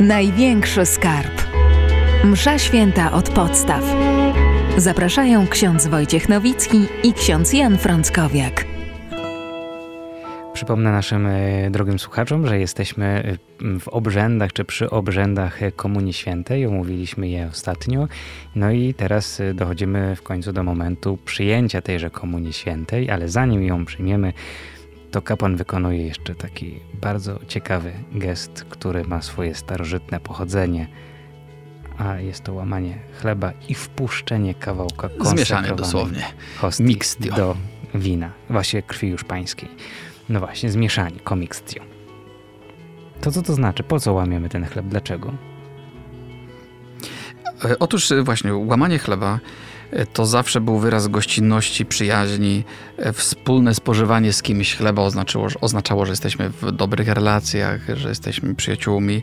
Największy skarb. Msza święta od podstaw. Zapraszają ksiądz Wojciech Nowicki i ksiądz Jan Frąckowiak. Przypomnę naszym e, drogim słuchaczom, że jesteśmy e, w obrzędach czy przy obrzędach Komunii Świętej. Omówiliśmy je ostatnio. No i teraz e, dochodzimy w końcu do momentu przyjęcia tejże Komunii Świętej, ale zanim ją przyjmiemy, to kapłan wykonuje jeszcze taki bardzo ciekawy gest, który ma swoje starożytne pochodzenie. A jest to łamanie chleba i wpuszczenie kawałka Zmieszanie dosłownie. Mixtio. do wina, właśnie krwi już pańskiej. No właśnie, zmieszanie, komikstio. To co to znaczy? Po co łamiemy ten chleb? Dlaczego? E, otóż e, właśnie łamanie chleba to zawsze był wyraz gościnności, przyjaźni. Wspólne spożywanie z kimś chleba oznaczało, że jesteśmy w dobrych relacjach, że jesteśmy przyjaciółmi.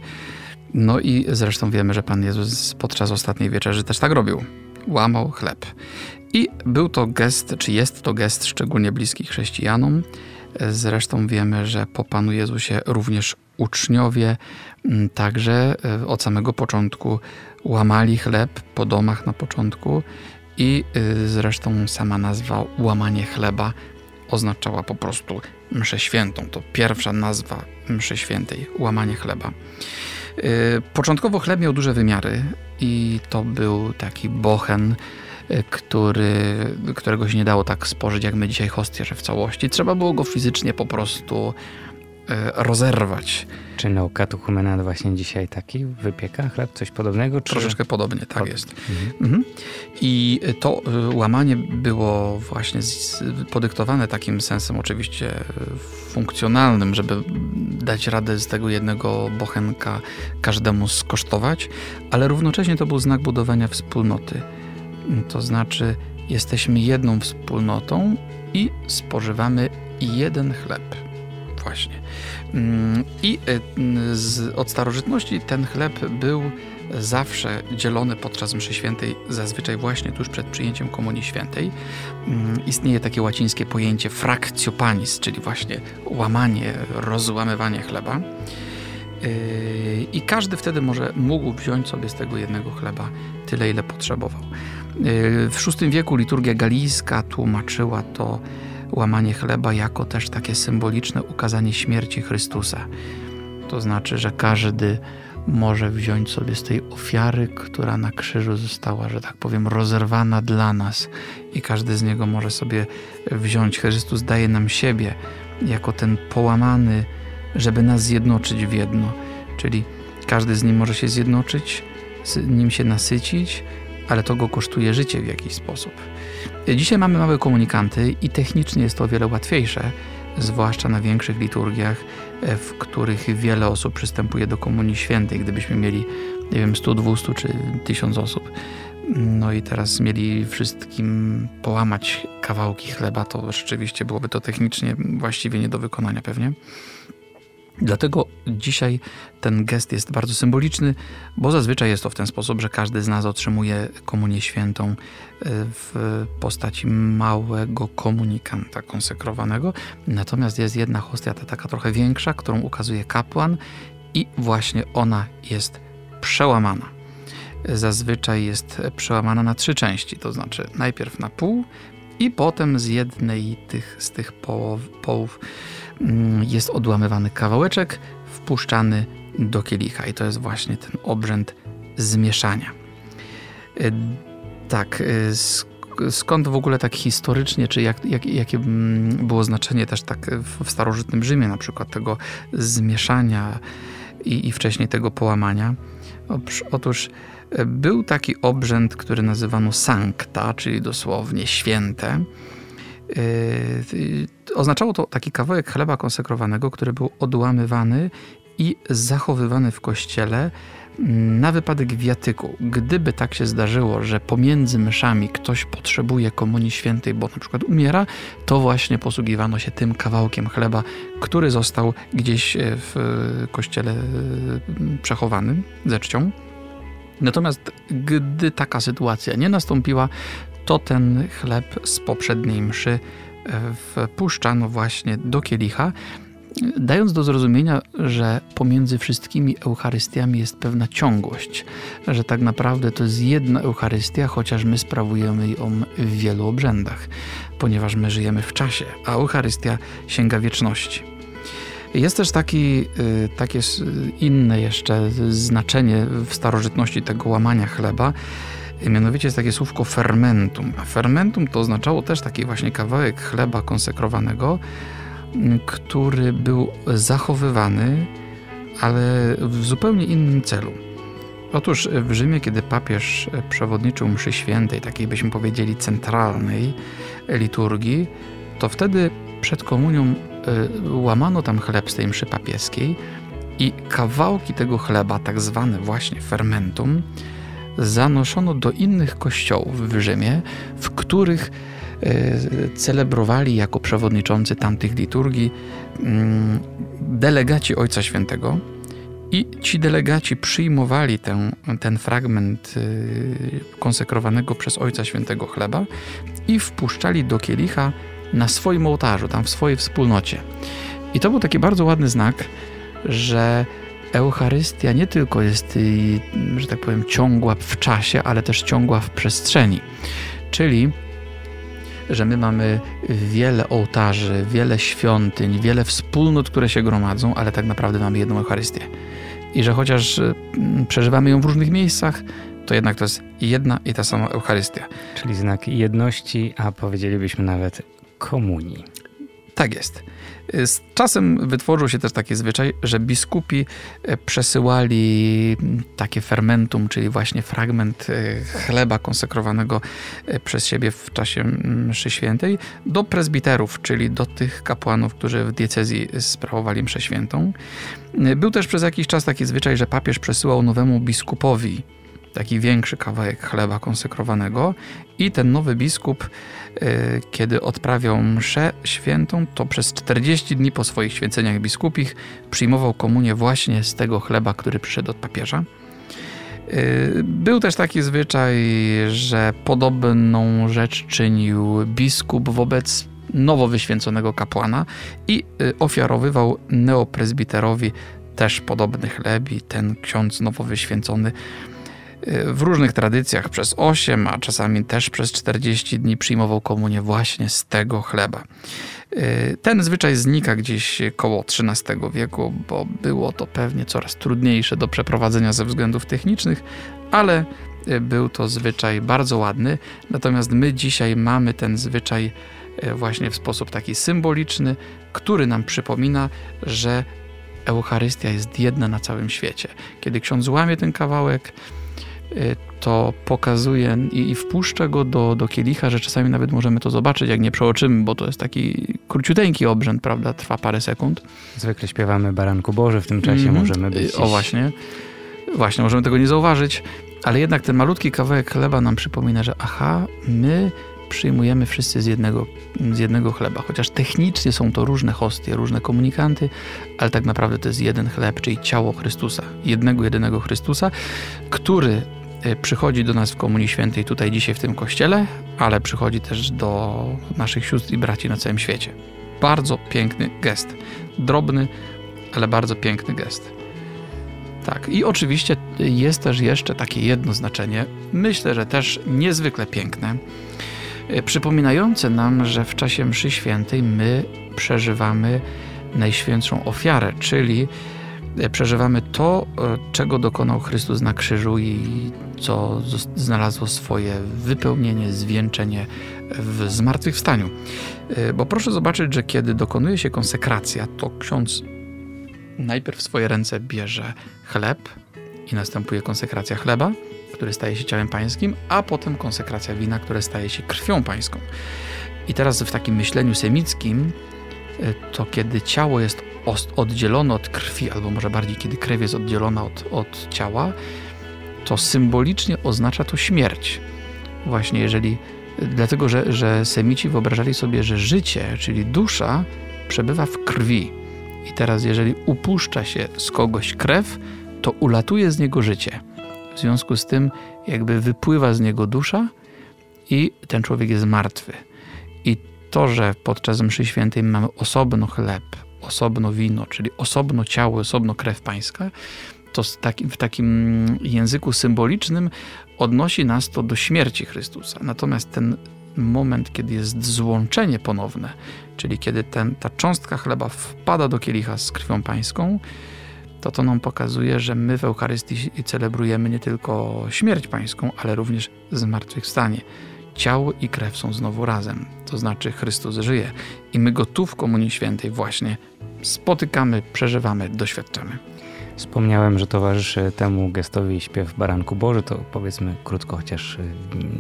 No i zresztą wiemy, że Pan Jezus podczas ostatniej wieczerzy też tak robił. Łamał chleb. I był to gest, czy jest to gest szczególnie bliski chrześcijanom. Zresztą wiemy, że po Panu Jezusie również uczniowie także e, od samego początku łamali chleb po domach na początku i e, zresztą sama nazwa łamanie chleba oznaczała po prostu mszę świętą. To pierwsza nazwa mszy świętej, łamanie chleba. E, początkowo chleb miał duże wymiary i to był taki bochen, który, którego się nie dało tak spożyć jak my dzisiaj hostie, że w całości. Trzeba było go fizycznie po prostu rozerwać. Czy nauka tuchumenat właśnie dzisiaj taki wypieka chleb, coś podobnego? Czy... Troszeczkę podobnie, tak Pod... jest. Mhm. Mhm. I to e, łamanie było właśnie podyktowane takim sensem oczywiście funkcjonalnym, żeby dać radę z tego jednego bochenka każdemu skosztować, ale równocześnie to był znak budowania wspólnoty to znaczy jesteśmy jedną wspólnotą i spożywamy jeden chleb. Właśnie. Mm, I y, z, od starożytności ten chleb był zawsze dzielony podczas mszy świętej, zazwyczaj właśnie tuż przed przyjęciem Komunii Świętej. Mm, istnieje takie łacińskie pojęcie fractio panis, czyli właśnie łamanie, rozłamywanie chleba. Y, I każdy wtedy może mógł wziąć sobie z tego jednego chleba tyle, ile potrzebował. Y, w VI wieku liturgia galijska tłumaczyła to łamanie chleba jako też takie symboliczne ukazanie śmierci Chrystusa. To znaczy, że każdy może wziąć sobie z tej ofiary, która na krzyżu została, że tak powiem, rozerwana dla nas, i każdy z niego może sobie wziąć. Chrystus daje nam siebie jako ten połamany, żeby nas zjednoczyć w jedno. Czyli każdy z nim może się zjednoczyć, z nim się nasycić, ale to go kosztuje życie w jakiś sposób. Dzisiaj mamy małe komunikanty i technicznie jest to o wiele łatwiejsze, zwłaszcza na większych liturgiach, e, w których wiele osób przystępuje do Komunii Świętej. Gdybyśmy mieli, nie wiem, 100, 200 czy 1000 osób, no i teraz mieli wszystkim połamać kawałki chleba, to rzeczywiście byłoby to technicznie właściwie nie do wykonania pewnie. Dlatego dzisiaj ten gest jest bardzo symboliczny, bo zazwyczaj jest to w ten sposób, że każdy z nas otrzymuje komunię świętą e, w postaci małego komunikanta konsekrowanego. Natomiast jest jedna hostia, ta taka trochę większa, którą ukazuje kapłan i właśnie ona jest przełamana. Zazwyczaj jest przełamana na trzy części, to znaczy najpierw na pół i potem z jednej tych, z tych połów, połów jest odłamywany kawałeczek, wpuszczany do kielicha i to jest właśnie ten obrzęd zmieszania. E, tak, e, skąd w ogóle tak historycznie, czy jak, jak, jakie mm, było znaczenie też tak w starożytnym Rzymie na przykład tego zmieszania i, i wcześniej tego połamania? Otóż e, był taki obrzęd, który nazywano sancta, czyli dosłownie święte, oznaczało to taki kawałek chleba konsekrowanego, który był odłamywany i zachowywany w kościele mm, na wypadek wiatyku. Gdyby tak się zdarzyło, że pomiędzy myszami ktoś potrzebuje komunii świętej, bo na przykład umiera, to właśnie posługiwano się tym kawałkiem chleba, który został gdzieś e, w kościele e, przechowany ze czcią. Natomiast gdy taka sytuacja nie nastąpiła, to ten chleb z poprzedniej mszy e, wpuszczano właśnie do kielicha dając do zrozumienia, że pomiędzy wszystkimi Eucharystiami jest pewna ciągłość, że tak naprawdę to jest jedna Eucharystia, chociaż my sprawujemy ją w wielu obrzędach, ponieważ my żyjemy w czasie, a Eucharystia sięga wieczności. Jest też taki, y, takie inne jeszcze znaczenie w starożytności tego łamania chleba, Mianowicie jest takie słówko fermentum. Fermentum to oznaczało też taki właśnie kawałek chleba konsekrowanego, który był zachowywany, ale w zupełnie innym celu. Otóż w Rzymie, kiedy papież przewodniczył mszy świętej, takiej byśmy powiedzieli centralnej liturgii, to wtedy przed komunią e, łamano tam chleb z tej mszy papieskiej i kawałki tego chleba, tak zwane właśnie fermentum, zanoszono do innych kościołów w Rzymie, w których e, celebrowali jako przewodniczący tamtych liturgii mm, delegaci Ojca Świętego i ci delegaci przyjmowali ten, ten fragment e, konsekrowanego przez Ojca Świętego chleba i wpuszczali do kielicha na swoim ołtarzu, tam w swojej wspólnocie. I to był taki bardzo ładny znak, że Eucharystia nie tylko jest, że tak powiem, ciągła w czasie, ale też ciągła w przestrzeni. Czyli że my mamy wiele ołtarzy, wiele świątyń, wiele wspólnot, które się gromadzą, ale tak naprawdę mamy jedną Eucharystię. I że chociaż y, przeżywamy ją w różnych miejscach, to jednak to jest jedna i ta sama Eucharystia. Czyli znak jedności, a powiedzielibyśmy nawet komunii. Tak jest. Z czasem wytworzył się też taki zwyczaj, że biskupi e, przesyłali takie fermentum, czyli właśnie fragment e, chleba konsekrowanego przez siebie w czasie mszy świętej do prezbiterów, czyli do tych kapłanów, którzy w diecezji sprawowali mszę świętą. Był też przez jakiś czas taki zwyczaj, że papież przesyłał nowemu biskupowi taki większy kawałek chleba konsekrowanego i ten nowy biskup, y, kiedy odprawiał mszę świętą, to przez 40 dni po swoich święceniach biskupich przyjmował komunię właśnie z tego chleba, który przyszedł od papieża. Y, był też taki zwyczaj, że podobną rzecz czynił biskup wobec nowo wyświęconego kapłana i y, ofiarowywał neoprezbiterowi też podobny chleb i ten ksiądz nowo wyświęcony w różnych tradycjach przez 8, a czasami też przez 40 dni przyjmował komunię właśnie z tego chleba. Ten zwyczaj znika gdzieś koło XIII wieku, bo było to pewnie coraz trudniejsze do przeprowadzenia ze względów technicznych, ale był to zwyczaj bardzo ładny. Natomiast my dzisiaj mamy ten zwyczaj właśnie w sposób taki symboliczny, który nam przypomina, że Eucharystia jest jedna na całym świecie. Kiedy ksiądz łamie ten kawałek, Y, to pokazuje i, i wpuszcza go do, do kielicha, że czasami nawet możemy to zobaczyć, jak nie przeoczymy, bo to jest taki króciuteńki obrzęd, prawda, trwa parę sekund. Zwykle śpiewamy Baranku Boży, w tym czasie mm -hmm. możemy być... O właśnie, właśnie, możemy tego nie zauważyć, ale jednak ten malutki kawałek chleba nam przypomina, że aha, my przyjmujemy wszyscy z jednego, z jednego chleba, chociaż technicznie są to różne hostie, różne komunikanty, ale tak naprawdę to jest jeden chleb, czyli ciało Chrystusa, jednego, jedynego Chrystusa, który Y, przychodzi do nas w Komunii Świętej tutaj dzisiaj w tym kościele, ale przychodzi też do naszych sióstr i braci na całym świecie. Bardzo piękny gest. Drobny, ale bardzo piękny gest. Tak, i oczywiście jest też jeszcze takie jedno znaczenie, myślę, że też niezwykle piękne, y, przypominające nam, że w czasie mszy świętej my przeżywamy najświętszą ofiarę, czyli przeżywamy to, e, czego dokonał Chrystus na krzyżu i co znalazło swoje wypełnienie, zwieńczenie w zmartwychwstaniu. E, bo proszę zobaczyć, że kiedy dokonuje się konsekracja, to ksiądz najpierw w swoje ręce bierze chleb i następuje konsekracja chleba, który staje się ciałem pańskim, a potem konsekracja wina, które staje się krwią pańską. I teraz w takim myśleniu semickim, e, to kiedy ciało jest oddzielone od krwi, albo może bardziej kiedy krew jest oddzielona od, od ciała, to symbolicznie oznacza to śmierć. Właśnie jeżeli, dlatego że, że Semici wyobrażali sobie, że życie, czyli dusza, przebywa w krwi. I teraz, jeżeli upuszcza się z kogoś krew, to ulatuje z niego życie. W związku z tym, jakby wypływa z niego dusza i ten człowiek jest martwy. I to, że podczas mszy świętej mamy osobno chleb, osobno wino, czyli osobno ciało, osobno krew pańska, to w takim języku symbolicznym odnosi nas to do śmierci Chrystusa. Natomiast ten moment, kiedy jest złączenie ponowne, czyli kiedy ten, ta cząstka chleba wpada do kielicha z krwią pańską, to to nam pokazuje, że my w Eucharystii celebrujemy nie tylko śmierć pańską, ale również zmartwychwstanie. Ciało i krew są znowu razem, to znaczy Chrystus żyje i my go tu w Komunii Świętej właśnie spotykamy, przeżywamy, doświadczamy. Wspomniałem, że towarzyszy temu gestowi śpiew Baranku Boży, to powiedzmy krótko, chociaż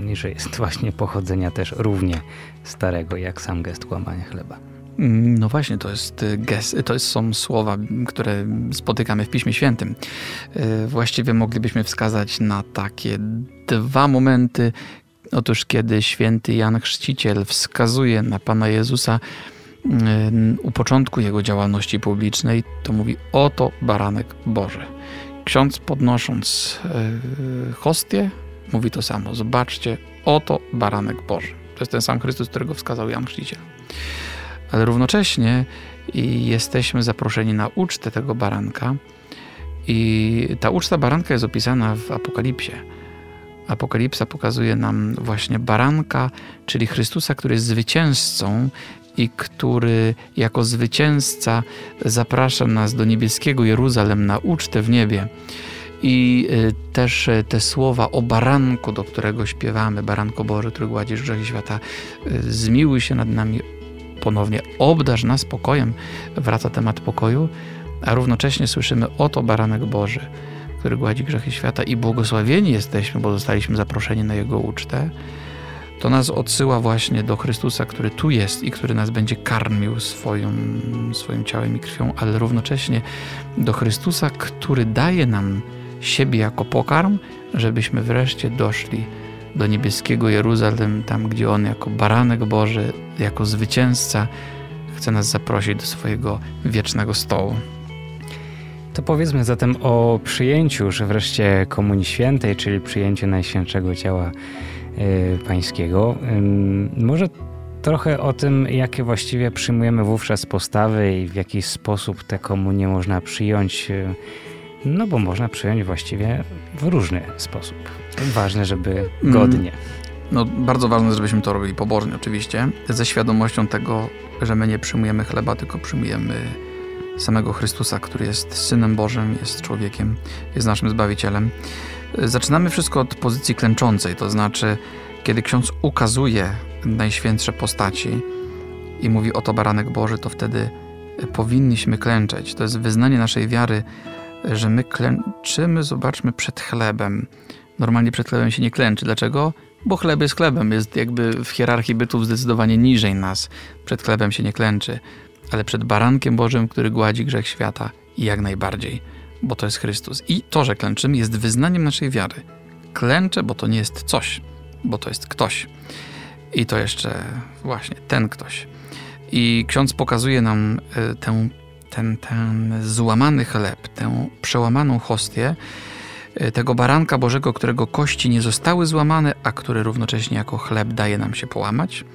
y, że jest właśnie pochodzenia też równie starego jak sam gest łamania chleba. Mm, no właśnie, to jest y, gest, to są słowa, które spotykamy w Piśmie Świętym. Y, właściwie moglibyśmy wskazać na takie dwa momenty. Otóż kiedy święty Jan Chrzciciel wskazuje na Pana Jezusa, u początku jego działalności publicznej, to mówi: Oto baranek Boży. Ksiądz podnosząc e, hostię, mówi to samo: Zobaczcie, oto baranek Boży. To jest ten sam Chrystus, którego wskazał Jan Chrzciciel. Ale równocześnie jesteśmy zaproszeni na ucztę tego baranka. I ta uczta baranka jest opisana w Apokalipsie. Apokalipsa pokazuje nam właśnie baranka, czyli Chrystusa, który jest zwycięzcą i który jako zwycięzca zaprasza nas do niebieskiego Jeruzalem na ucztę w niebie. I y, też y, te słowa o baranku, do którego śpiewamy, baranko Boże, który gładzisz grzechy świata, y, zmiłuj się nad nami ponownie, obdarz nas pokojem, wraca temat pokoju, a równocześnie słyszymy oto baranek Boży, który gładzi grzechy świata i błogosławieni jesteśmy, bo zostaliśmy zaproszeni na Jego ucztę to nas odsyła właśnie do Chrystusa, który tu jest i który nas będzie karmił swoim, swoim ciałem i krwią, ale równocześnie do Chrystusa, który daje nam siebie jako pokarm, żebyśmy wreszcie doszli do niebieskiego Jeruzalem, tam gdzie On jako baranek Boży, jako zwycięzca chce nas zaprosić do swojego wiecznego stołu. To powiedzmy zatem o przyjęciu już wreszcie Komunii Świętej, czyli przyjęciu Najświętszego Ciała Y, pańskiego. Może trochę o tym, jakie właściwie przyjmujemy wówczas postawy i w jaki sposób tę komunię można przyjąć. Y, no bo można przyjąć właściwie w różny sposób. Ważne, żeby mm. godnie. No, bardzo ważne, żebyśmy to robili pobożnie, oczywiście, ze świadomością tego, że my nie przyjmujemy chleba, tylko przyjmujemy samego Chrystusa, który jest Synem Bożym, jest człowiekiem, jest naszym Zbawicielem. Zaczynamy wszystko od pozycji klęczącej, to znaczy, kiedy ksiądz ukazuje najświętsze postaci i mówi oto baranek Boży, to wtedy powinniśmy klęczeć. To jest wyznanie naszej wiary, że my klęczymy, zobaczmy, przed chlebem. Normalnie przed chlebem się nie klęczy. Dlaczego? Bo chleb jest chlebem, jest jakby w hierarchii bytów zdecydowanie niżej nas. Przed chlebem się nie klęczy, ale przed barankiem Bożym, który gładzi grzech świata, jak najbardziej bo to jest Chrystus. I to, że klęczymy, jest wyznaniem naszej wiary. Klęczę, bo to nie jest coś, bo to jest ktoś. I to jeszcze właśnie ten ktoś. I ksiądz pokazuje nam e, ten, ten złamany chleb, tę przełamaną hostię, tego baranka Bożego, którego kości nie zostały złamane, a który równocześnie jako chleb daje nam się połamać.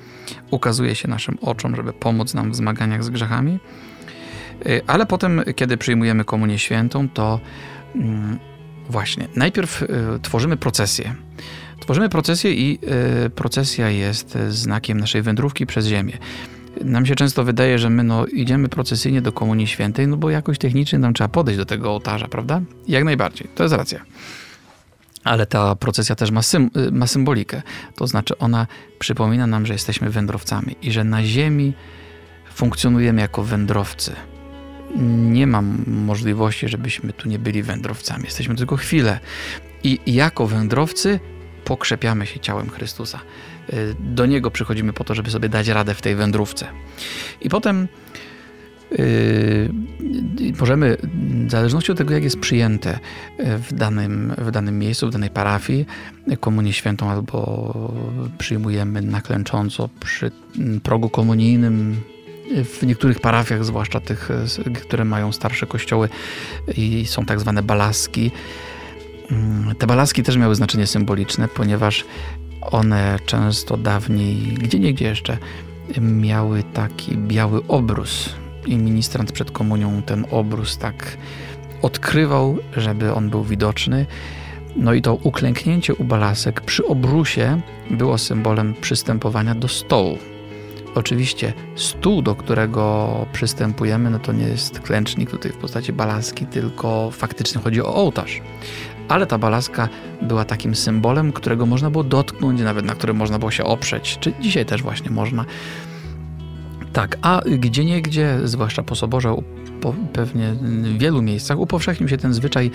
Ukazuje się naszym oczom, żeby pomóc nam w zmaganiach z grzechami. Y, ale potem, kiedy przyjmujemy Komunię Świętą, to mm, właśnie najpierw y, tworzymy procesję. Tworzymy procesję i procesja jest znakiem naszej wędrówki przez ziemię. Nam się często wydaje, że my no, idziemy procesyjnie do Komunii Świętej, no bo jakoś technicznie nam trzeba podejść do tego ołtarza, prawda? Jak najbardziej, to jest racja. Ale ta procesja też ma, sym, ma symbolikę. To znaczy ona przypomina nam, że jesteśmy wędrowcami i że na ziemi funkcjonujemy jako wędrowcy nie mam możliwości, żebyśmy tu nie byli wędrowcami. Jesteśmy tylko chwilę. I jako wędrowcy pokrzepiamy się ciałem Chrystusa. Y, do Niego przychodzimy po to, żeby sobie dać radę w tej wędrówce. I potem Yy, możemy, w zależności od tego, jak jest przyjęte w danym, w danym miejscu, w danej parafii, komunię świętą albo przyjmujemy naklęcząco przy progu komunijnym, w niektórych parafiach, zwłaszcza tych, które mają starsze kościoły i są tak zwane balaski, mm, te balaski też miały znaczenie symboliczne, ponieważ one często dawniej, gdzie niegdzie jeszcze, miały taki biały obrus. i ministrant przed komunią ten obrus tak odkrywał, żeby on był widoczny. No i to uklęknięcie u balasek przy obrusie było symbolem przystępowania do stołu. Oczywiście stół, do którego przystępujemy, no to nie jest klęcznik tutaj w postaci balaski, tylko faktycznie chodzi o ołtarz. Ale ta balaska była takim symbolem, którego można było dotknąć, nawet na którym można było się oprzeć, czy dzisiaj też właśnie można. Tak, a gdzie nie gdzie, zwłaszcza po Soborze, po pewnie w wielu miejscach upowszechnił się ten zwyczaj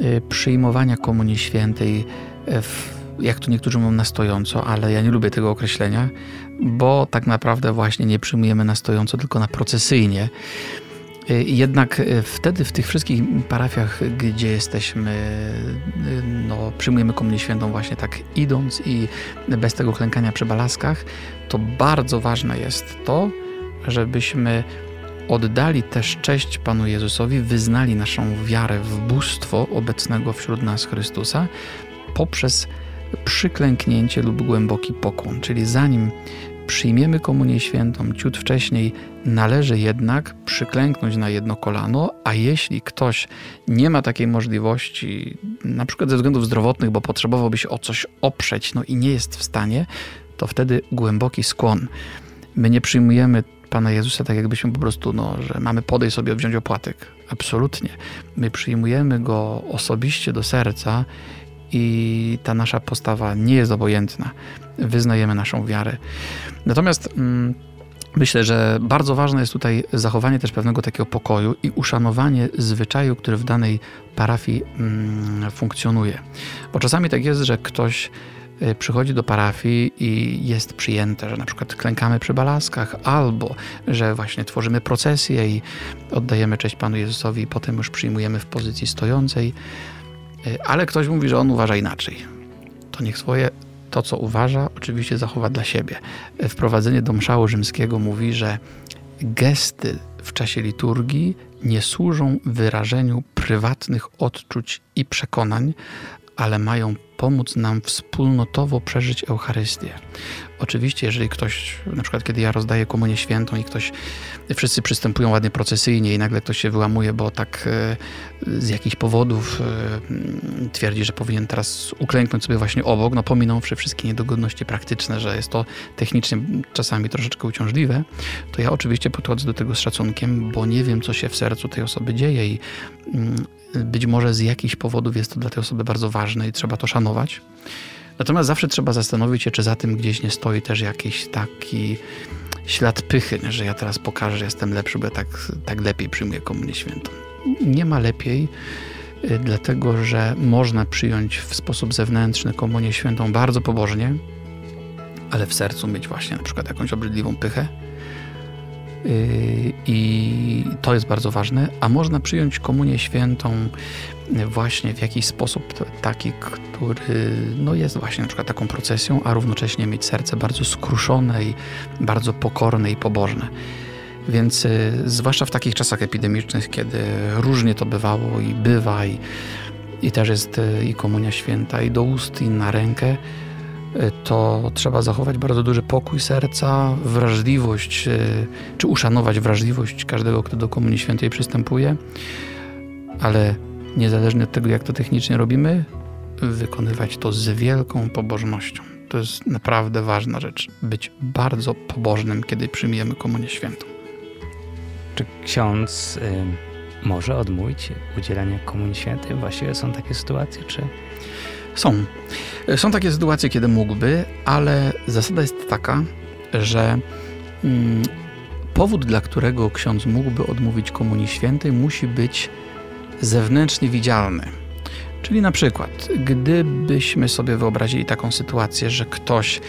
y, przyjmowania Komunii Świętej, w, jak tu niektórzy mówią na stojąco, ale ja nie lubię tego określenia, bo tak naprawdę właśnie nie przyjmujemy na stojąco, tylko na procesyjnie. Y, jednak y, wtedy w tych wszystkich parafiach, gdzie jesteśmy, no, przyjmujemy Komunię Świętą właśnie tak idąc i bez tego klękania przy balaskach, to bardzo ważne jest to, żebyśmy oddali też cześć Panu Jezusowi, wyznali naszą wiarę w bóstwo obecnego wśród nas Chrystusa poprzez przyklęknięcie lub głęboki pokłon. Czyli zanim przyjmiemy Komunię Świętą ciut wcześniej, należy jednak przyklęknąć na jedno kolano, a jeśli ktoś nie ma takiej możliwości, na przykład ze względów zdrowotnych, bo potrzebowałby się o coś oprzeć, no i nie jest w stanie, to wtedy głęboki skłon. My nie przyjmujemy Pana Jezusa tak jakbyśmy po prostu, no, że mamy podejść sobie wziąć opłatek. Absolutnie. My przyjmujemy Go osobiście do serca i ta nasza postawa nie jest obojętna. Wyznajemy naszą wiarę. Natomiast mm, myślę, że bardzo ważne jest tutaj zachowanie też pewnego takiego pokoju i uszanowanie zwyczaju, który w danej parafii mm, funkcjonuje. Bo czasami tak jest, że ktoś Y, przychodzi do parafii i jest przyjęte, że na przykład klękamy przy balaskach, albo że właśnie tworzymy procesję i oddajemy cześć Panu Jezusowi i potem już przyjmujemy w pozycji stojącej, ale ktoś mówi, że on uważa inaczej. To niech swoje to, co uważa, oczywiście zachowa dla siebie. Y, wprowadzenie do mszału rzymskiego mówi, że gesty w czasie liturgii nie służą wyrażeniu prywatnych odczuć i przekonań, ale mają pomóc nam wspólnotowo przeżyć Eucharystię. Oczywiście, jeżeli ktoś, na przykład kiedy ja rozdaję komunię świętą i ktoś, wszyscy przystępują ładnie procesyjnie i nagle ktoś się wyłamuje, bo tak e, z jakichś powodów e, twierdzi, że powinien teraz uklęknąć sobie właśnie obok, no pominąwszy wszystkie niedogodności praktyczne, że jest to technicznie czasami troszeczkę uciążliwe, to ja oczywiście podchodzę do tego z szacunkiem, bo nie wiem, co się w sercu tej osoby dzieje i mm, być może z jakichś powodów jest to dla tej osoby bardzo ważne i trzeba to szanować. Natomiast zawsze trzeba zastanowić się, czy za tym gdzieś nie stoi też jakiś taki ślad pychy, że ja teraz pokażę, że jestem lepszy, bo ja tak, tak lepiej przyjmuję komunię świętą. Nie ma lepiej, y, dlatego że można przyjąć w sposób zewnętrzny komunię świętą bardzo pobożnie, ale w sercu mieć właśnie na przykład jakąś obrzydliwą pychę Y, I to jest bardzo ważne. A można przyjąć komunię świętą właśnie w jakiś sposób taki, który no jest właśnie na przykład taką procesją, a równocześnie mieć serce bardzo skruszone i bardzo pokorne i pobożne. Więc y, zwłaszcza w takich czasach epidemicznych, kiedy różnie to bywało i bywa, i, i też jest y, i komunia święta, i do ust, i na rękę, to trzeba zachować bardzo duży pokój serca, wrażliwość, czy uszanować wrażliwość każdego, kto do Komunii Świętej przystępuje, ale niezależnie od tego, jak to technicznie robimy, wykonywać to z wielką pobożnością. To jest naprawdę ważna rzecz. Być bardzo pobożnym, kiedy przyjmiemy Komunię Świętą. Czy ksiądz y, może odmówić udzielania Komunii Świętej? Właściwie są takie sytuacje, czy są. Są takie sytuacje, kiedy mógłby, ale zasada jest taka, że mm, powód, dla którego ksiądz mógłby odmówić Komunii Świętej, musi być zewnętrznie widzialny. Czyli na przykład, gdybyśmy sobie wyobrazili taką sytuację, że ktoś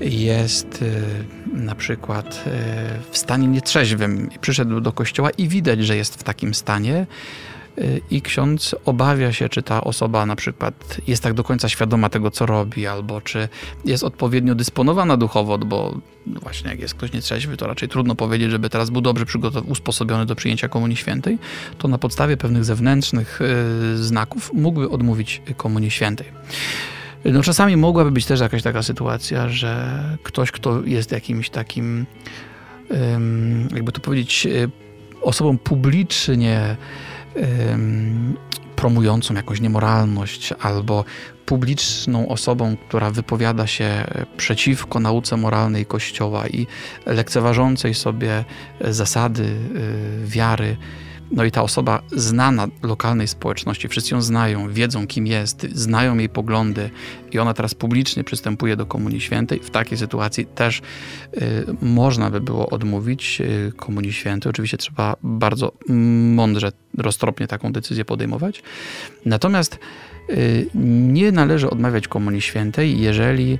jest y, na przykład y, w stanie nietrzeźwym przyszedł do kościoła i widać, że jest w takim stanie, i ksiądz obawia się, czy ta osoba na przykład jest tak do końca świadoma tego, co robi, albo czy jest odpowiednio dysponowana duchowo, bo no właśnie jak jest ktoś nietrzeźwy, to raczej trudno powiedzieć, żeby teraz był dobrze usposobiony do przyjęcia Komunii Świętej, to na podstawie pewnych zewnętrznych y, znaków mógłby odmówić Komunii Świętej. No czasami mogłaby być też jakaś taka sytuacja, że ktoś, kto jest jakimś takim jakby to powiedzieć, osobą publicznie promującą jakąś niemoralność albo publiczną osobą, która wypowiada się przeciwko nauce moralnej Kościoła i lekceważącej sobie zasady y, wiary, no i ta osoba znana lokalnej społeczności, wszyscy ją znają, wiedzą kim jest, znają jej poglądy i ona teraz publicznie przystępuje do Komunii Świętej. W takiej sytuacji też y, można by było odmówić y, Komunii Świętej. Oczywiście trzeba bardzo mądrze, roztropnie taką decyzję podejmować. Natomiast y, nie należy odmawiać Komunii Świętej, jeżeli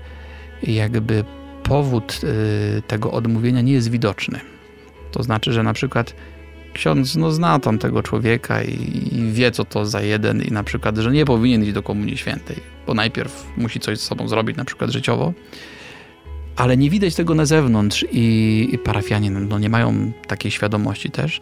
jakby powód y, tego odmówienia nie jest widoczny. To znaczy, że na przykład ksiądz no, zna tamtego człowieka i, i, wie, co to za jeden i na przykład, że nie powinien iść do Komunii Świętej, bo najpierw musi coś z sobą zrobić, na przykład życiowo, ale nie widać tego na zewnątrz i, i parafianie no, nie mają takiej świadomości też,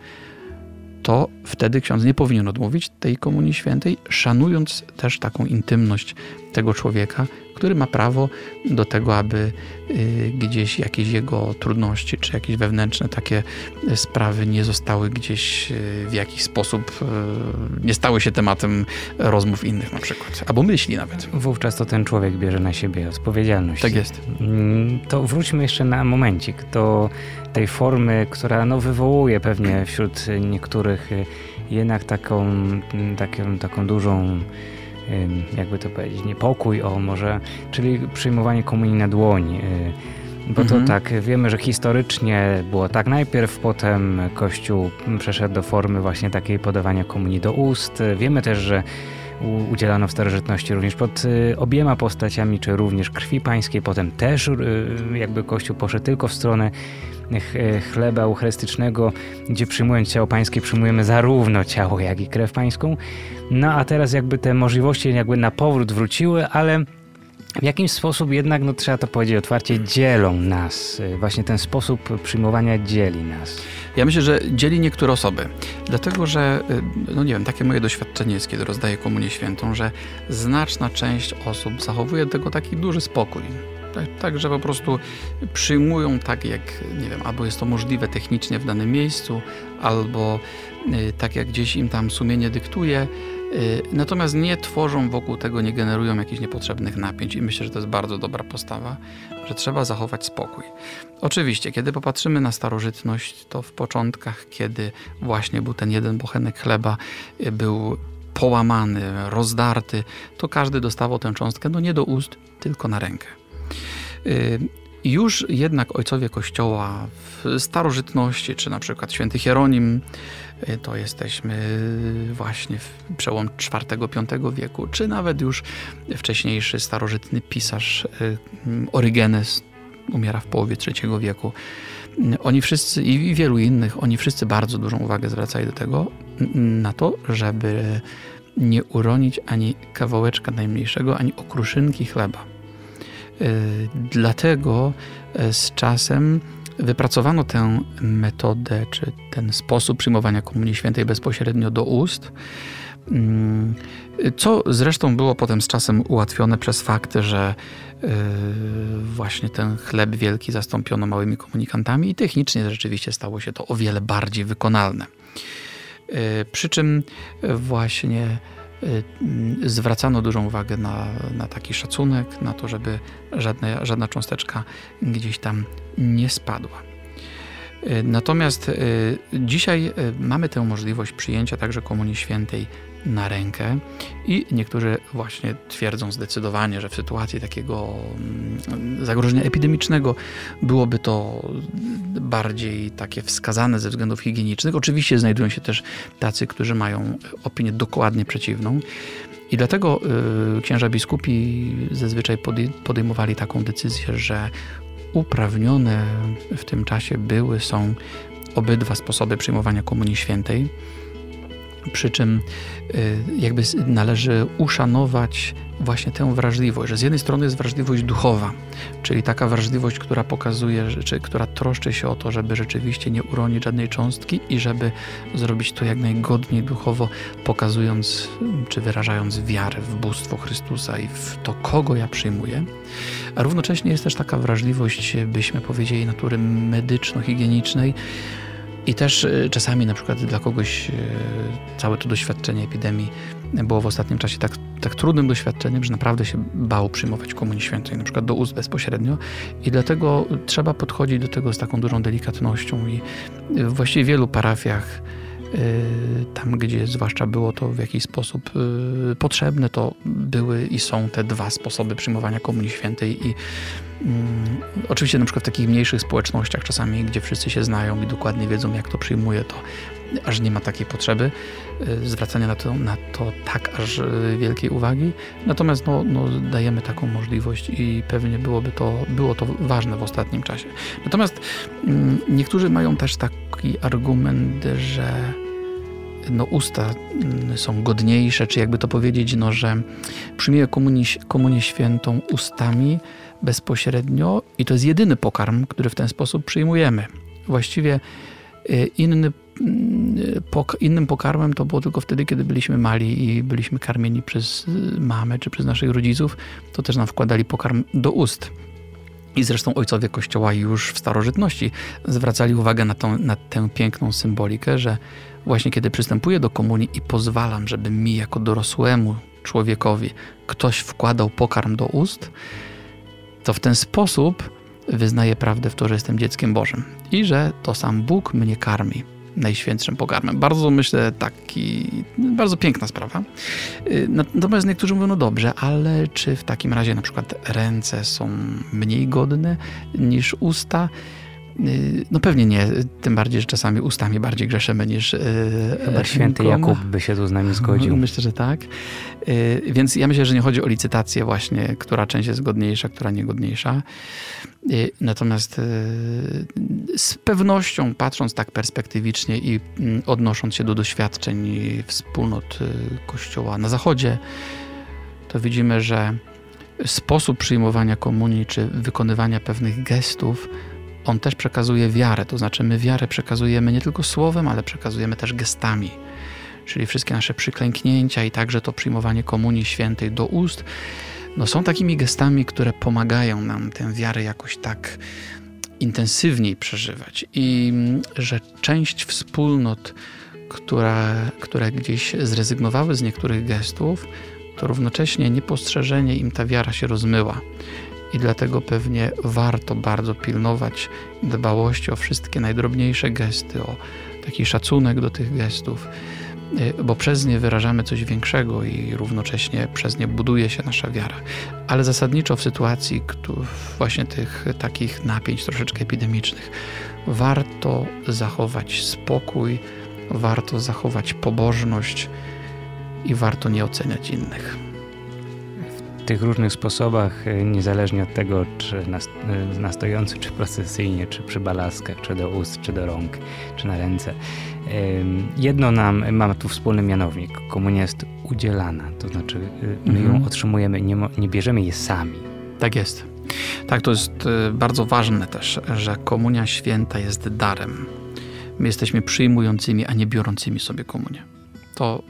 to wtedy ksiądz nie powinien odmówić tej Komunii Świętej, szanując też taką intymność tego człowieka, który ma prawo do tego, aby y, gdzieś jakieś jego trudności, czy jakieś wewnętrzne takie sprawy nie zostały gdzieś y, w jakiś sposób, y, nie stały się tematem rozmów innych na przykład, albo myśli nawet. Wówczas to ten człowiek bierze na siebie odpowiedzialność. Tak jest. Mm, to wróćmy jeszcze na momencik do tej formy, która no, wywołuje pewnie wśród niektórych jednak taką, taką, taką dużą jakby to powiedzieć, niepokój, o może, czyli przyjmowanie komunii na dłoni. Y, bo mhm. to tak, wiemy, że historycznie było tak najpierw, potem Kościół przeszedł do formy właśnie takiej podawania komunii do ust. Wiemy też, że udzielano w starożytności również pod y, obiema postaciami, czy również krwi pańskiej. Potem też y, jakby Kościół poszedł tylko w stronę chleba eucharystycznego, gdzie przyjmując ciało pańskie przyjmujemy zarówno ciało, jak i krew pańską. No a teraz jakby te możliwości jakby na powrót wróciły, ale w jakimś sposób jednak, no trzeba to powiedzieć otwarcie, dzielą nas. Właśnie ten sposób przyjmowania dzieli nas. Ja myślę, że dzieli niektóre osoby. Dlatego, że, y, no nie wiem, takie moje doświadczenie jest, kiedy rozdaję komunię świętą, że znaczna część osób zachowuje tego taki duży spokój. Tak, że po prostu przyjmują tak, jak, nie wiem, albo jest to możliwe technicznie w danym miejscu, albo y, tak, jak gdzieś im tam sumienie dyktuje, y, natomiast nie tworzą wokół tego, nie generują jakichś niepotrzebnych napięć i myślę, że to jest bardzo dobra postawa, że trzeba zachować spokój. Oczywiście, kiedy popatrzymy na starożytność, to w początkach, kiedy właśnie był ten jeden bochenek chleba, y, był połamany, rozdarty, to każdy dostawał tę cząstkę no nie do ust, tylko na rękę. Y, już jednak ojcowie Kościoła w starożytności, czy na przykład święty Hieronim, y, to jesteśmy właśnie w przełom IV-V wieku, czy nawet już wcześniejszy starożytny pisarz y, Orygenes umiera w połowie III wieku. Oni wszyscy i wielu innych, oni wszyscy bardzo dużą uwagę zwracali do tego, na to, żeby nie uronić ani kawałeczka najmniejszego, ani okruszynki chleba dlatego y, z czasem wypracowano tę metodę, czy ten sposób przyjmowania Komunii Świętej bezpośrednio do ust, mm, co zresztą było potem z czasem ułatwione przez fakt, że y, właśnie ten chleb wielki zastąpiono małymi komunikantami i technicznie rzeczywiście stało się to o wiele bardziej wykonalne. Przy czym właśnie zwracano dużą uwagę na, na taki szacunek, na to, żeby żadna, żadna cząsteczka gdzieś tam nie spadła. Y, natomiast y, dzisiaj mamy tę możliwość przyjęcia także Komunii Świętej na rękę i niektórzy właśnie twierdzą zdecydowanie, że w sytuacji takiego mm, zagrożenia epidemicznego byłoby to bardziej takie wskazane ze względów higienicznych. Oczywiście znajdują się też tacy, którzy mają opinię dokładnie przeciwną. I dlatego y, księża biskupi zazwyczaj podejmowali taką decyzję, że uprawnione w tym czasie były, są obydwa sposoby przyjmowania Komunii Świętej Przy czym y, jakby należy uszanować właśnie tę wrażliwość, że z jednej strony jest wrażliwość duchowa, czyli taka wrażliwość, która pokazuje, czy która troszczy się o to, żeby rzeczywiście nie uronić żadnej cząstki i żeby zrobić to jak najgodniej duchowo, pokazując czy wyrażając wiarę w bóstwo Chrystusa i w to, kogo ja przyjmuję. A równocześnie jest też taka wrażliwość, byśmy powiedzieli, natury medyczno-higienicznej, i też y, czasami na przykład dla kogoś y, całe to doświadczenie epidemii było w ostatnim czasie tak, tak trudnym doświadczeniem, że naprawdę się bał przyjmować Komunii Świętej, na przykład do ust bezpośrednio. I dlatego trzeba podchodzić do tego z taką dużą delikatnością i w właściwie wielu parafiach tam, gdzie zwłaszcza było to w jakiś sposób potrzebne, to były i są te dwa sposoby przyjmowania Komunii Świętej i mm, oczywiście na przykład w takich mniejszych społecznościach czasami, gdzie wszyscy się znają i dokładnie wiedzą, jak to przyjmuje, to aż nie ma takiej potrzeby y, zwracania na to, na to tak aż wielkiej uwagi. Natomiast no, no, dajemy taką możliwość i pewnie byłoby to, było to ważne w ostatnim czasie. Natomiast mm, niektórzy mają też taki argument, że no, usta mm, są godniejsze, czy jakby to powiedzieć, no, że przyjmuję komunię, komunię świętą ustami bezpośrednio i to jest jedyny pokarm, który w ten sposób przyjmujemy. Właściwie y, inny mm, innym pokarmem to było tylko wtedy, kiedy byliśmy mali i byliśmy karmieni przez y, mamę czy przez naszych rodziców, to też nam wkładali pokarm do ust. I zresztą ojcowie Kościoła już w starożytności zwracali uwagę na, tą, na tę piękną symbolikę, że właśnie kiedy przystępuję do komunii i pozwalam, żeby mi jako dorosłemu człowiekowi ktoś wkładał pokarm do ust, to w ten sposób wyznaję prawdę w to, że jestem dzieckiem Bożym i że to sam Bóg mnie karmi najświętszym pokarmem. Bardzo myślę taki, bardzo piękna sprawa. Y, natomiast niektórzy mówią, no dobrze, ale czy w takim razie na przykład ręce są mniej godne niż usta? Y, no pewnie nie, tym bardziej, że czasami ustami bardziej grzeszymy niż yy, Chyba święty Jakub by się tu z nami zgodził. Myślę, że tak. Yy, więc ja myślę, że nie chodzi o licytację właśnie, która część jest godniejsza, która niegodniejsza. Natomiast y, z pewnością, patrząc tak perspektywicznie i mm, odnosząc się do doświadczeń wspólnot y, Kościoła na Zachodzie, to widzimy, że sposób przyjmowania komunii czy wykonywania pewnych gestów on też przekazuje wiarę. To znaczy, my wiarę przekazujemy nie tylko słowem, ale przekazujemy też gestami. Czyli wszystkie nasze przyklęknięcia i także to przyjmowanie komunii świętej do ust, no są takimi gestami, które pomagają nam tę wiarę jakoś tak intensywniej przeżywać. I mm, że część wspólnot, która, które gdzieś zrezygnowały z niektórych gestów, to równocześnie niepostrzeżenie im ta wiara się rozmyła i dlatego pewnie warto bardzo pilnować dbałości o wszystkie najdrobniejsze gesty, o taki szacunek do tych gestów, y, bo przez nie wyrażamy coś większego i równocześnie przez nie buduje się nasza wiara. Ale zasadniczo w sytuacji właśnie tych takich napięć troszeczkę epidemicznych warto zachować spokój, warto zachować pobożność i warto nie oceniać innych tych różnych sposobach, e, niezależnie od tego, czy na, e, na stojący, czy procesyjnie, czy przy balaskach, czy do ust, czy do rąk, czy na ręce. Jedno nam ma tu wspólny mianownik. Komunia jest udzielana, to znaczy e, my ją mhm. otrzymujemy, nie, nie bierzemy je sami. Tak jest. Tak, to jest bardzo ważne też, że komunia święta jest darem. My jesteśmy przyjmującymi, a nie biorącymi sobie komunię. To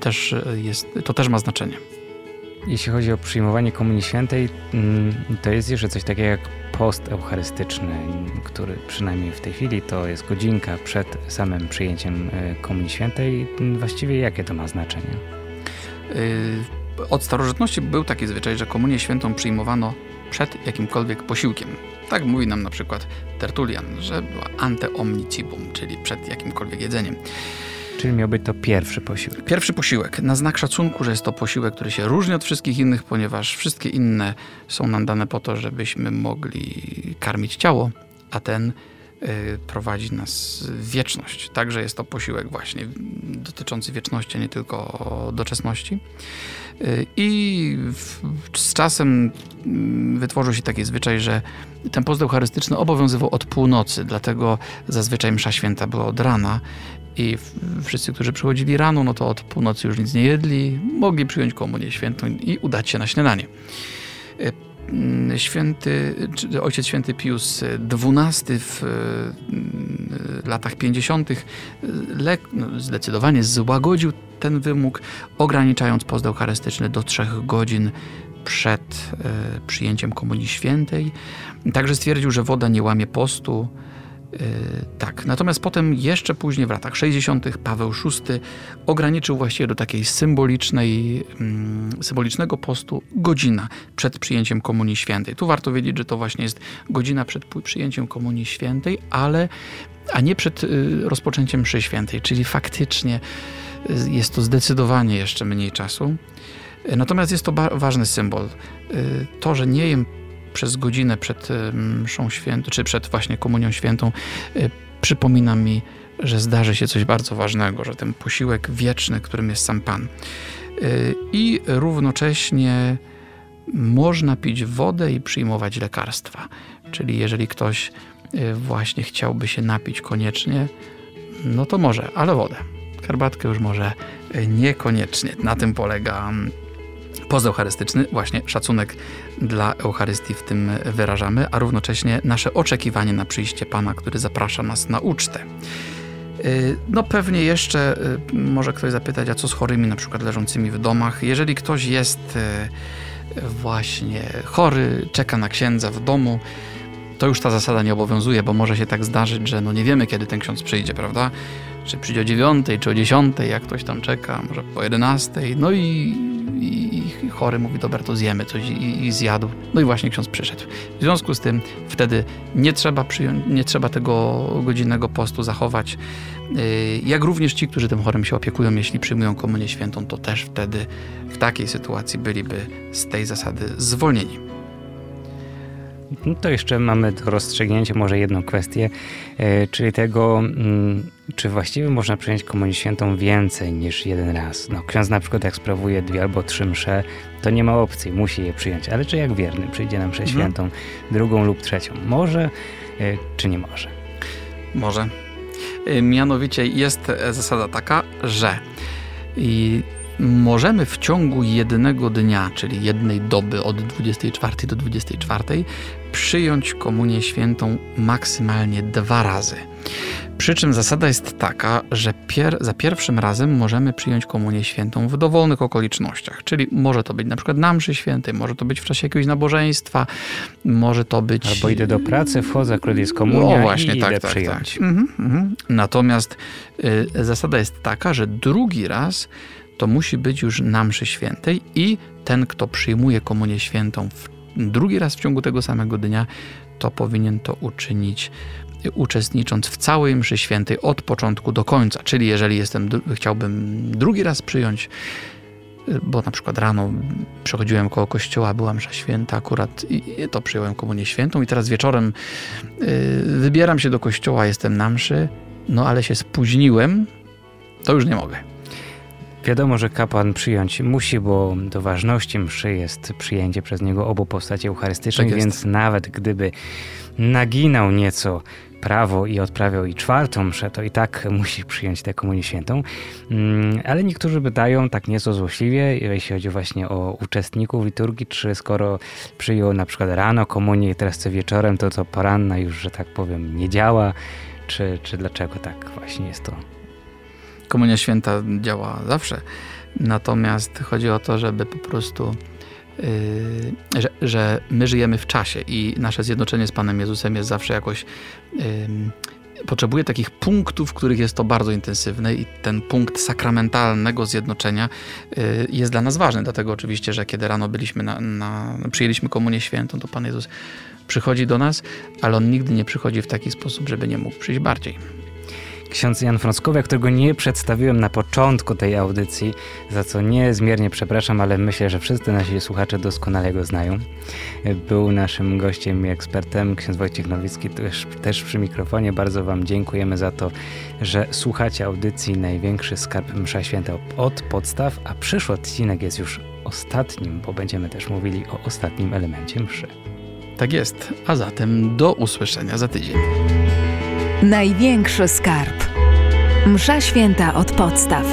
też, jest, to też ma znaczenie. Jeśli chodzi o przyjmowanie Komunii Świętej, mm, to jest jeszcze coś takiego jak post eucharystyczny, który przynajmniej w tej chwili to jest godzinka przed samym przyjęciem e, Komunii Świętej. Właściwie jakie to ma znaczenie? E, od starożytności był taki zwyczaj, że Komunię Świętą przyjmowano przed jakimkolwiek posiłkiem. Tak mówi nam na przykład Tertulian, że była ante omnicibum, czyli przed jakimkolwiek jedzeniem. Czyli miał być to pierwszy posiłek. Pierwszy posiłek. Na znak szacunku, że jest to posiłek, który się różni od wszystkich innych, ponieważ wszystkie inne są nam dane po to, żebyśmy mogli karmić ciało, a ten y, prowadzi nas wieczność. Także jest to posiłek właśnie dotyczący wieczności, a nie tylko doczesności. Y, I z czasem mm, wytworzył się taki zwyczaj, że ten post eucharystyczny obowiązywał od północy, dlatego zazwyczaj msza święta była od rana i wszyscy, którzy przychodzili rano, no to od północy już nic nie jedli, mogli przyjąć komunię świętą i udać się na śniadanie. E, mm, święty, ojciec święty Pius XII w mm, latach 50. No, zdecydowanie złagodził ten wymóg, ograniczając post eucharystyczny do trzech godzin przed e, przyjęciem Komunii Świętej. Także stwierdził, że woda nie łamie postu. E, tak, natomiast potem jeszcze później w latach 60. Paweł VI ograniczył właściwie do takiej symbolicznej, mm, symbolicznego postu godzina przed przyjęciem Komunii Świętej. Tu warto wiedzieć, że to właśnie jest godzina przed przyjęciem Komunii Świętej, ale a nie przed y, rozpoczęciem mszy świętej, czyli faktycznie y, jest to zdecydowanie jeszcze mniej czasu. Natomiast jest to ważny symbol. Y, to, że nie jem przez godzinę przed y, mszą świętą, czy przed właśnie komunią świętą, y, przypomina mi, że zdarzy się coś bardzo ważnego, że ten posiłek wieczny, którym jest sam Pan. I równocześnie można pić wodę i przyjmować lekarstwa. Czyli jeżeli ktoś właśnie chciałby się napić koniecznie, no to może, ale wodę. Herbatkę już może niekoniecznie. Na tym polega pozeucharystyczny, właśnie szacunek dla Eucharystii w tym wyrażamy, a równocześnie nasze oczekiwanie na przyjście Pana, który zaprasza nas na ucztę. Y, no pewnie jeszcze y, może ktoś zapytać, a co z chorymi, na przykład leżącymi w domach? Jeżeli ktoś jest y, właśnie chory, czeka na księdza w domu, to już ta zasada nie obowiązuje, bo może się tak zdarzyć, że no nie wiemy, kiedy ten ksiądz przyjdzie, prawda? Czy przyjdzie o dziewiątej, czy o dziesiątej, jak ktoś tam czeka, może po jedenastej. No i i, i chory mówi, dobra, to zjemy coś i, i, zjadł. No i właśnie ksiądz przyszedł. W związku z tym wtedy nie trzeba, przyjąć, nie trzeba tego godzinnego postu zachować. Y, jak również ci, którzy tym chorym się opiekują, jeśli przyjmują komunię świętą, to też wtedy w takiej sytuacji byliby z tej zasady zwolnieni. No to jeszcze mamy do rozstrzygnięcia może jedną kwestię, e, czyli tego, mm, czy właściwie można przyjąć komunię świętą więcej niż jeden raz. No, ksiądz na przykład jak sprawuje dwie albo trzy msze, to nie ma opcji, musi je przyjąć. Ale czy jak wierny przyjdzie na mszę mhm. świętą, drugą lub trzecią? Może, e, czy nie może? Może. E, mianowicie jest zasada taka, że i możemy w ciągu jednego dnia, czyli jednej doby od 24 do 24, przyjąć komunię świętą maksymalnie dwa razy. Przy czym zasada jest taka, że pier za pierwszym razem możemy przyjąć komunię świętą w dowolnych okolicznościach, czyli może to być na przykład na mszy świętej, może to być w czasie jakiegoś nabożeństwa, może to być... Albo idę do pracy, wchodzę, akurat jest komunia no, właśnie, i tak, idę tak, przyjąć. Tak. Mhm, mhm. Natomiast y, zasada jest taka, że drugi raz to musi być już na mszy świętej i ten, kto przyjmuje komunię świętą drugi raz w ciągu tego samego dnia, to powinien to uczynić uczestnicząc w całej mszy świętej od początku do końca. Czyli jeżeli jestem, chciałbym drugi raz przyjąć, bo na przykład rano przechodziłem koło kościoła, była msza święta akurat i to przyjąłem komunię świętą i teraz wieczorem y, wybieram się do kościoła, jestem na mszy, no ale się spóźniłem, to już nie mogę. Wiadomo, że kapłan przyjąć musi, bo do ważności mszy jest przyjęcie przez niego obu postaci eucharystycznych, tak więc nawet gdyby naginał nieco prawo i odprawiał i czwartą mszę, to i tak musi przyjąć tę komunię świętą. Mm, ale niektórzy pytają tak nieco złośliwie, jeśli chodzi właśnie o uczestników liturgii, czy skoro przyjął na przykład rano komunię i teraz co wieczorem, to co poranna już, że tak powiem, nie działa, czy, czy dlaczego tak właśnie jest to Komunia Święta działa zawsze. Natomiast chodzi o to, żeby po prostu, yy, że, że, my żyjemy w czasie i nasze zjednoczenie z Panem Jezusem jest zawsze jakoś. Yy, potrzebuje takich punktów, w których jest to bardzo intensywne i ten punkt sakramentalnego zjednoczenia yy, jest dla nas ważny. Dlatego oczywiście, że kiedy rano byliśmy na, na, przyjęliśmy komunię świętą, to Pan Jezus przychodzi do nas, ale On nigdy nie przychodzi w taki sposób, żeby nie mógł przyjść bardziej ksiądz Jan Frąckowiak, którego nie przedstawiłem na początku tej audycji, za co niezmiernie przepraszam, ale myślę, że wszyscy nasi słuchacze doskonale go znają. Był naszym gościem i ekspertem, ksiądz Wojciech Nowicki też, też przy mikrofonie. Bardzo Wam dziękujemy za to, że słuchacie audycji Największy Skarb Msza Święta od podstaw, a przyszły odcinek jest już ostatnim, bo będziemy też mówili o ostatnim elemencie mszy. Tak jest, a zatem do usłyszenia za tydzień. Największy skarb. Msza święta od podstaw.